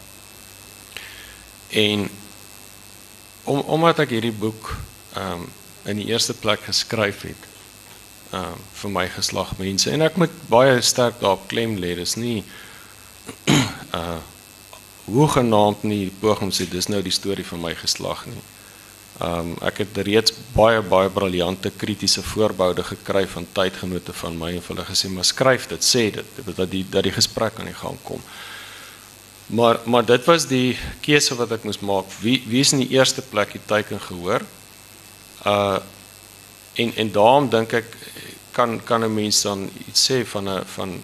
En om omdat ek hierdie boek ehm um, in die eerste plek geskryf het ehm um, vir my geslag mense en ek moet baie sterk daarop klem lê dis nie uh hoegenaamd nie poging sê dis nou die storie van my geslag nie. Um, ek het reeds baie baie briljante kritiese voorboude gekry van tydgenote van my en hulle gesê maar skryf dit sê dit dat die dat die gesprek aan die gang kom. Maar maar dit was die keuse wat ek moes maak. Wie wie is in die eerste plek die teiken gehoor? Uh en en daarom dink ek kan kan 'n mens dan iets sê van 'n van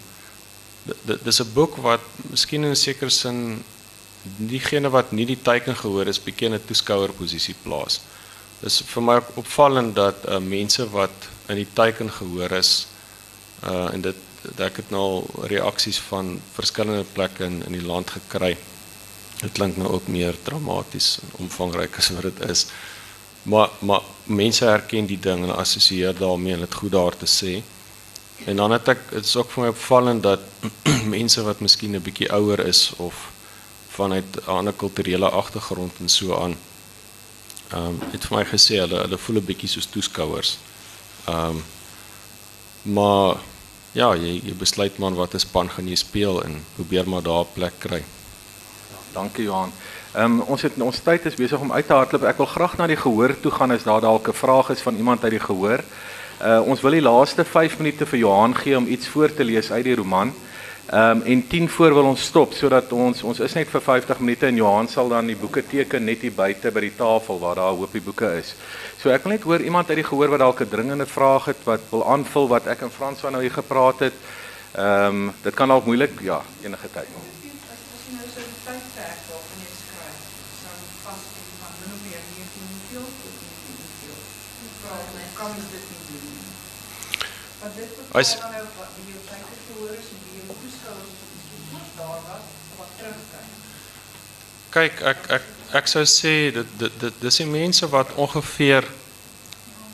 dit dis 'n boek wat miskien in 'n sekere diegene wat nie die teiken gehoor is bietjie in 'n toeskouerposisie plaas. Dis vir opvallend dat uh, mense wat in die teiken gehoor is uh en dit ek het nou reaksies van verskillende plekke in in die land gekry. Dit klink nou ook meer dramaties en omvangryk as wat is. Maar maar mense herken die ding en assosieer daarmee en dit goed daar te sê. En dan het ek dit is ook vir my opvallend dat mense wat miskien 'n bietjie ouer is of vanuit 'n ander kulturele agtergrond en so aan ehm um, het vir my gesê hulle hulle voel 'n bietjie soos toeskouers. Ehm um, maar ja, jy jy besluit maar watter span gaan jy speel en probeer maar daar 'n plek kry. Ja, dankie Johan. Ehm um, ons het ons tyd is besig om uit te hardloop. Ek wil graag na die gehoor toe gaan as daar dalk 'n vraag is van iemand uit die gehoor. Uh ons wil die laaste 5 minute vir Johan gee om iets voor te lees uit die roman. Ehm um, en 10 voor wil ons stop sodat ons ons is net vir 50 minute en Johan sal dan die boeke teken net hier buite by die tafel waar daar 'n hoopie boeke is. So ek wil net hoor iemand uit die gehoor wat dalk 'n dringende vraag het wat wil aanvul wat ek en Frans van nou hier gepraat het. Ehm um, dit kan dalk moeilik ja, enige tyd. As Kyk, ek ek ek sou sê dit dit dit dis die mense wat ongeveer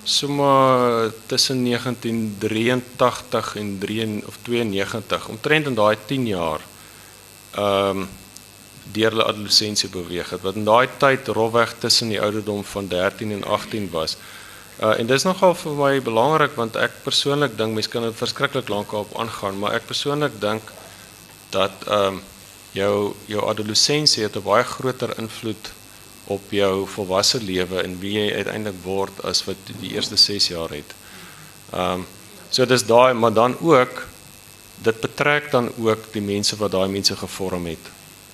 sommer tussen 1983 en 3 of 92 omtrent in daai 10 jaar ehm um, deur hulle adolessensie beweeg het wat in daai tyd rofweg tussen die ouderdom van 13 en 18 was. Uh en dis nogal vir my belangrik want ek persoonlik dink mense kan dit verskriklik lank op aangaan, maar ek persoonlik dink dat ehm um, jou jou adolessensie het 'n baie groter invloed op jou volwasse lewe en wie jy uiteindelik word as wat die eerste 6 jaar het. Ehm um, so dis daai maar dan ook dit betrek dan ook die mense wat daai mense gevorm het.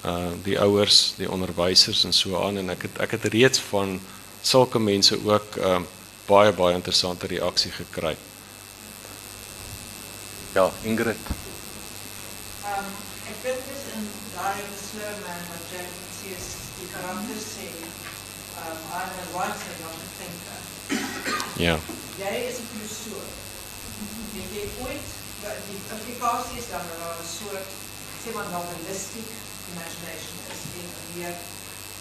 Uh die ouers, die onderwysers en so aan en ek het ek het reeds van sulke mense ook ehm uh, baie baie interessante reaksie gekry. Ja, Ingrid. Ehm um, ek dink dis in daai slow man wat jy sê is die karakter sê ehm um, I'm a writer not a thinker. Ja. Jy is 'n filosoof. Jy jy ooit wat die implikasie is dan dat 'n soort sê maar novelistic imagination is in meer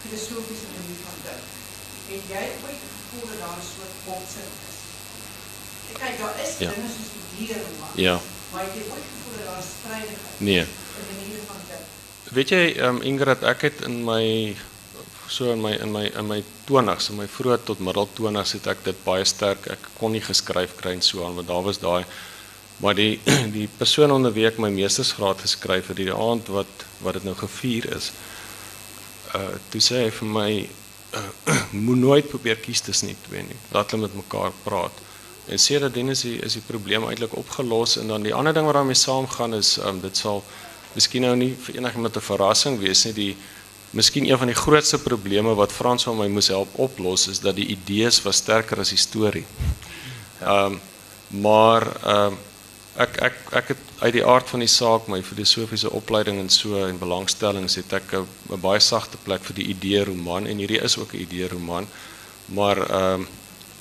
filosofiese manier van dink. Het jy ooit gevoel dat daar 'n soort botsing is? Kyk, daar is Ja. dinge soos die dierroman. Ja. Maar jy ooit gevoel dat daar 'n strydigheid Nee. Weet jy, um, Ingrid, ek het in my so in my in my in my 20s, in my vroeë tot middel 20s het ek dit baie sterk. Ek kon nie geskryf kry en so aan want daar was daai maar die die persoon onder wie ek my meestersgraad geskryf het, die aand wat wat dit nou gevier is. Uh toe sê hy vir my uh, moet nooit probeer kies tussen die twee nie. Laat hulle met mekaar praat. En sê dat dan is die is die probleem eintlik opgelos en dan die ander ding wat daarmee saamgaan is um, dit sal miskien nou nie vir enigiemand 'n verrassing wees nie die miskien een van die grootste probleme wat Frans van my moes help oplos is dat die idees was sterker as die storie. Ehm um, maar ehm um, ek ek ek het uit die aard van die saak my filosofiese opleiding en so en belangstellings het ek 'n baie sagte plek vir die idee roman en hierdie is ook 'n idee roman. Maar ehm um,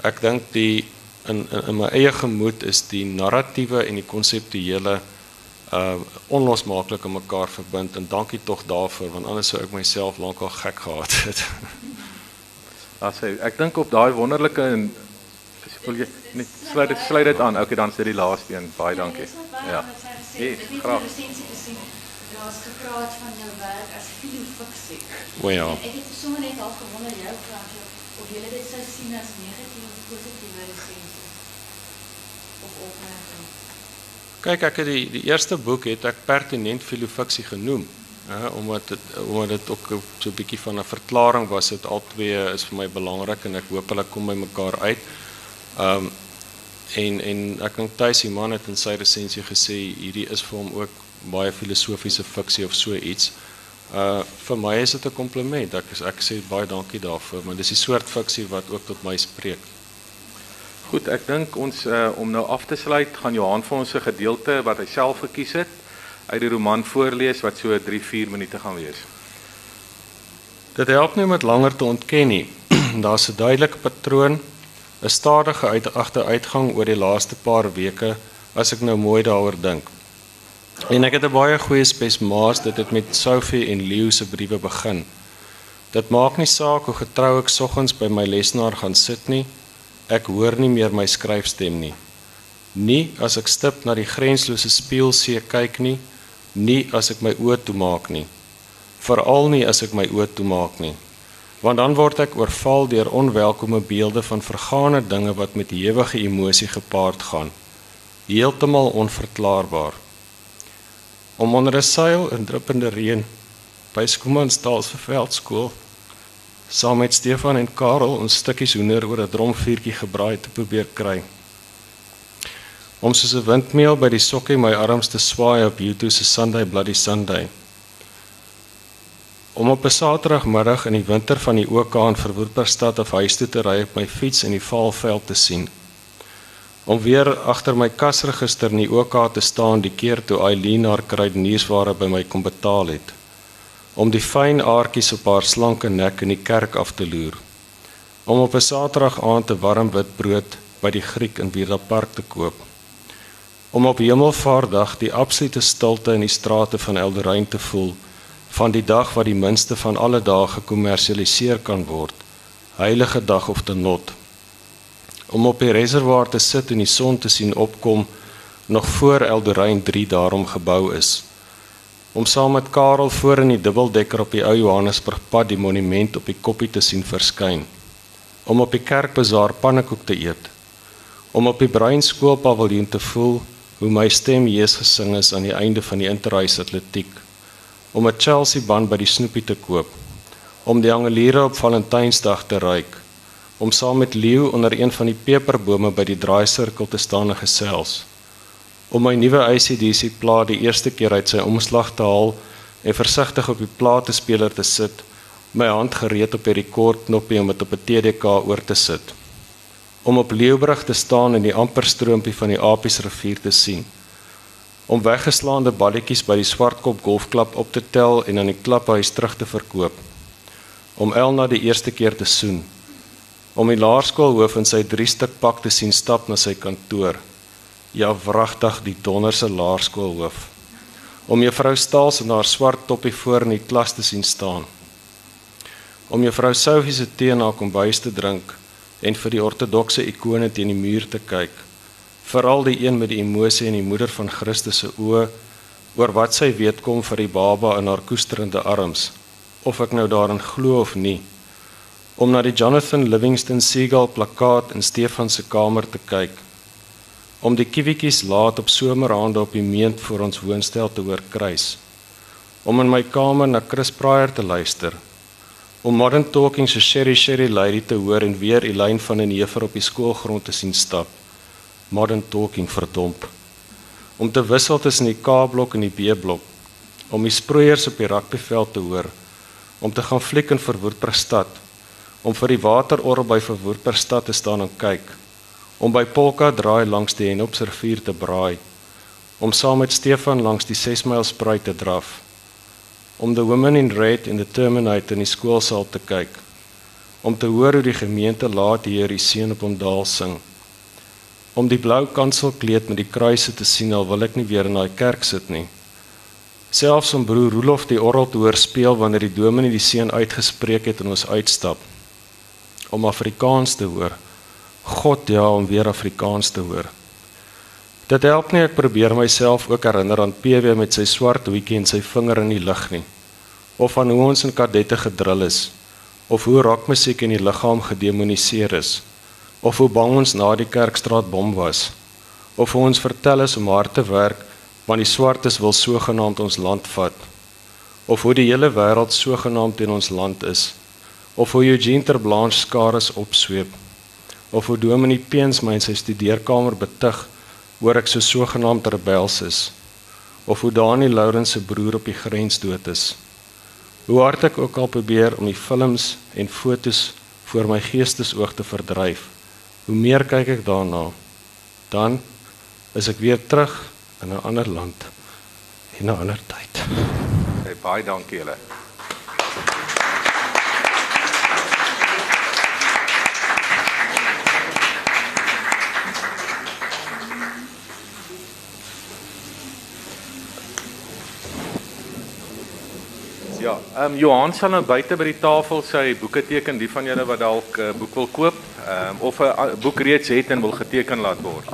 ek dink die in, in in my eie gemoed is die narratiewe en die konseptuele uh onlosmaaklik aan mekaar verbind en dankie tog daarvoor want anders sou ek myself lankal gek gehad het. Hy ek dink op daai wonderlike wil jy net sluit dit sluit dit aan. Okay, dan sê die laaste een. Baie dankie. Ja. Nee, graag. Daar's gepraat van jou werk as filofiksie. O ja. Ek het sommer net al gewonder jou vraag of jy dit sou sien as negatiewe of positiewe resensies of opmerkings. Kyk, ek het die die eerste boek het ek pertinent filofiksie genoem. Ja, omdat dit omdat dit ook so 'n bietjie van 'n verklaring was. Dit al twee is vir my belangrik en ek hoop hulle kom by mekaar uit. Ehm um, en en ek dink Tuis die man het in sy resensie gesê hierdie is vir hom ook baie filosofiese fiksie of so iets. Uh vir my is dit 'n kompliment. Ek is, ek sê baie dankie daarvoor, maar dis die soort fiksie wat ook tot my spreek. Goed, ek dink ons uh, om nou af te sluit, gaan Johan vir ons 'n gedeelte wat hy self gekies het uit die roman voorlees wat so 3-4 minute gaan wees. Dit help nie om dit langer te ontken nie. Daar's 'n duidelike patroon, 'n stadige uit agteruitgang oor die laaste paar weke as ek nou mooi daaroor dink. En ek het 'n baie goeie spesmaas dit het met Sophie en Leo se briewe begin. Dit maak nie saak hoe getrou ek soggens by my lesenaar gaan sit nie. Ek hoor nie meer my skryfstem nie. Nie as ek stip na die grenslose speelsee kyk nie, nie as ek my oë toemaak nie. Veral nie as ek my oë toemaak nie. Want dan word ek oorval deur onwelkome beelde van vergane dinge wat met ewige emosie gepaard gaan. Heeltemal onverklaarbaar. Om onder 'n seil in druppende reën by Skomansdal se veldskool saam met Stefan en Karel ons stukkies hoender oor 'n dromvuurtjie gebraai te probeer kry. om soos 'n windmeel by die sokkie my arms te swaai op YouTube se Sunday Bloody Sunday. Om op 'n Saterdagmiddag in die winter van die OK in Verwoerdbergstad of huis toe te ry op my fiets in die Vaalveld te sien. Om weer agter my kasregister in die OK te staan die keer toe Eileen haar kruideniersware by my kom betaal het. Om die fyn aartjies op haar slanke nek in die kerk af te loer. Om op 'n Saterdag aand 'n warm wit brood by die Griek in Villa Park te koop om op Hemelvaartdag die absolute stilte in die strate van Elderein te voel van die dag wat die minste van alle dae gekommersialiseer kan word heilige dag of te not om op die reservoir te sit en die son te sien opkom nog voor Elderein 3 daarom gebou is om saam met Karel voor in die dubbeldekker op die ou Johannesburgpad die monument op die koppie te sien verskyn om op die kerkbazaar pannekoek te eet om op die Bruin skoolpaviljoen te voel hoe my stem Jesus gesing is aan die einde van die interhuis atletiek om 'n Chelsea band by die snoepie te koop om die angeliere op Valentynsdag te ruik om saam met Leo onder een van die peperbome by die draaisirkel te staan en gesels om my nuwe ACDC plaat die eerste keer uit sy omslag te haal en versigtig op die platespeler te sit my hand gereed op die rekordknoppie om dit op 'n TDK oor te sit om op Leeubrug te staan en die amper stroompie van die Apies rivier te sien. Om weggeslaande balletjies by die Swartkop golfklub op te tel en aan die klubhuis terug te verkoop. Om Elna die eerste keer te soen. Om die laerskoolhoof in sy drie stuk pak te sien stap na sy kantoor. Ja, wragtig die donderse laerskoolhoof. Om juffrou Staals in haar swart toppie voor in die klas te sien staan. Om juffrou Sophie se tee na kombuis te drink en vir die ortodokse ikone teen die muur te kyk. Veral die een met die emosie en die moeder van Christus se oë oor wat sy weet kom vir die baba in haar koesterende arms of ek nou daarin glo of nie om na die Jonathan Livingston Seagull plakkaat in Stefan se kamer te kyk om die kiwetjies laat op someraande op die meent voor ons woonstel te hoor kruis om in my kamer na Chris Pryor te luister om Modern Talking se Sherry Sherry Lady te hoor en weer Elaine van den Heever op die skoolgrond te sien stap. Modern Talking verdomp. Om te wissel tussen die K-blok en die B-blok. Om die sproeiers op die rugbyveld te hoor. Om te gaan fliek in Verwoerdperstad. Om vir die waterorrel by Verwoerdperstad te staan en kyk. Om by Polka draai langs die Henopsrivier te braai. Om saam met Stefan langs die 6 myl spruit te draf om the women in red in the terminator in die skoolsaal te kyk om te hoor hoe die gemeente laat Here die seën op hom daal sing om die blou kanselkleed met die kruise te sien al wil ek nie weer in daai kerk sit nie. Selfs om broer Rolof die orgel te hoor speel wanneer die dominee die seën uitgespreek het en ons uitstap. Om Afrikaans te hoor. God ja om weer Afrikaans te hoor. Dit help nie ek probeer myself ook herinner aan PW met sy swart hoedjie en sy vinger in die lug nie. Of aan hoe ons in kadette gedrill is. Of hoe rockmusiek in die liggaam gedemoniseer is of hoe bang ons na die kerkstraat bom was of hoe ons vertel is om hard te werk want die swartes wil sogenaamd ons land vat of hoe die hele wêreld sogenaamd teen ons land is of hoe Eugene Terblanche skares opsweep of hoe Dominee Peens my in sy studeerkamer betug hoor ek so sogenaamd rebels is of hoe Daniel Lourens se broer op die grens dood is. Hoe hard ek ook al probeer om die films en fotos voor my geestesoog te verdryf, hoe meer kyk ek daarna, dan is ek weer terug in 'n ander land en 'n ander tyd. Hey, baie dankie julle. Ja, ehm um, Johan sal nou buite by die tafel sy boeke teken, die van julle wat dalk 'n uh, boek wil koop, ehm um, of 'n boek reeds het en wil geteken laat word.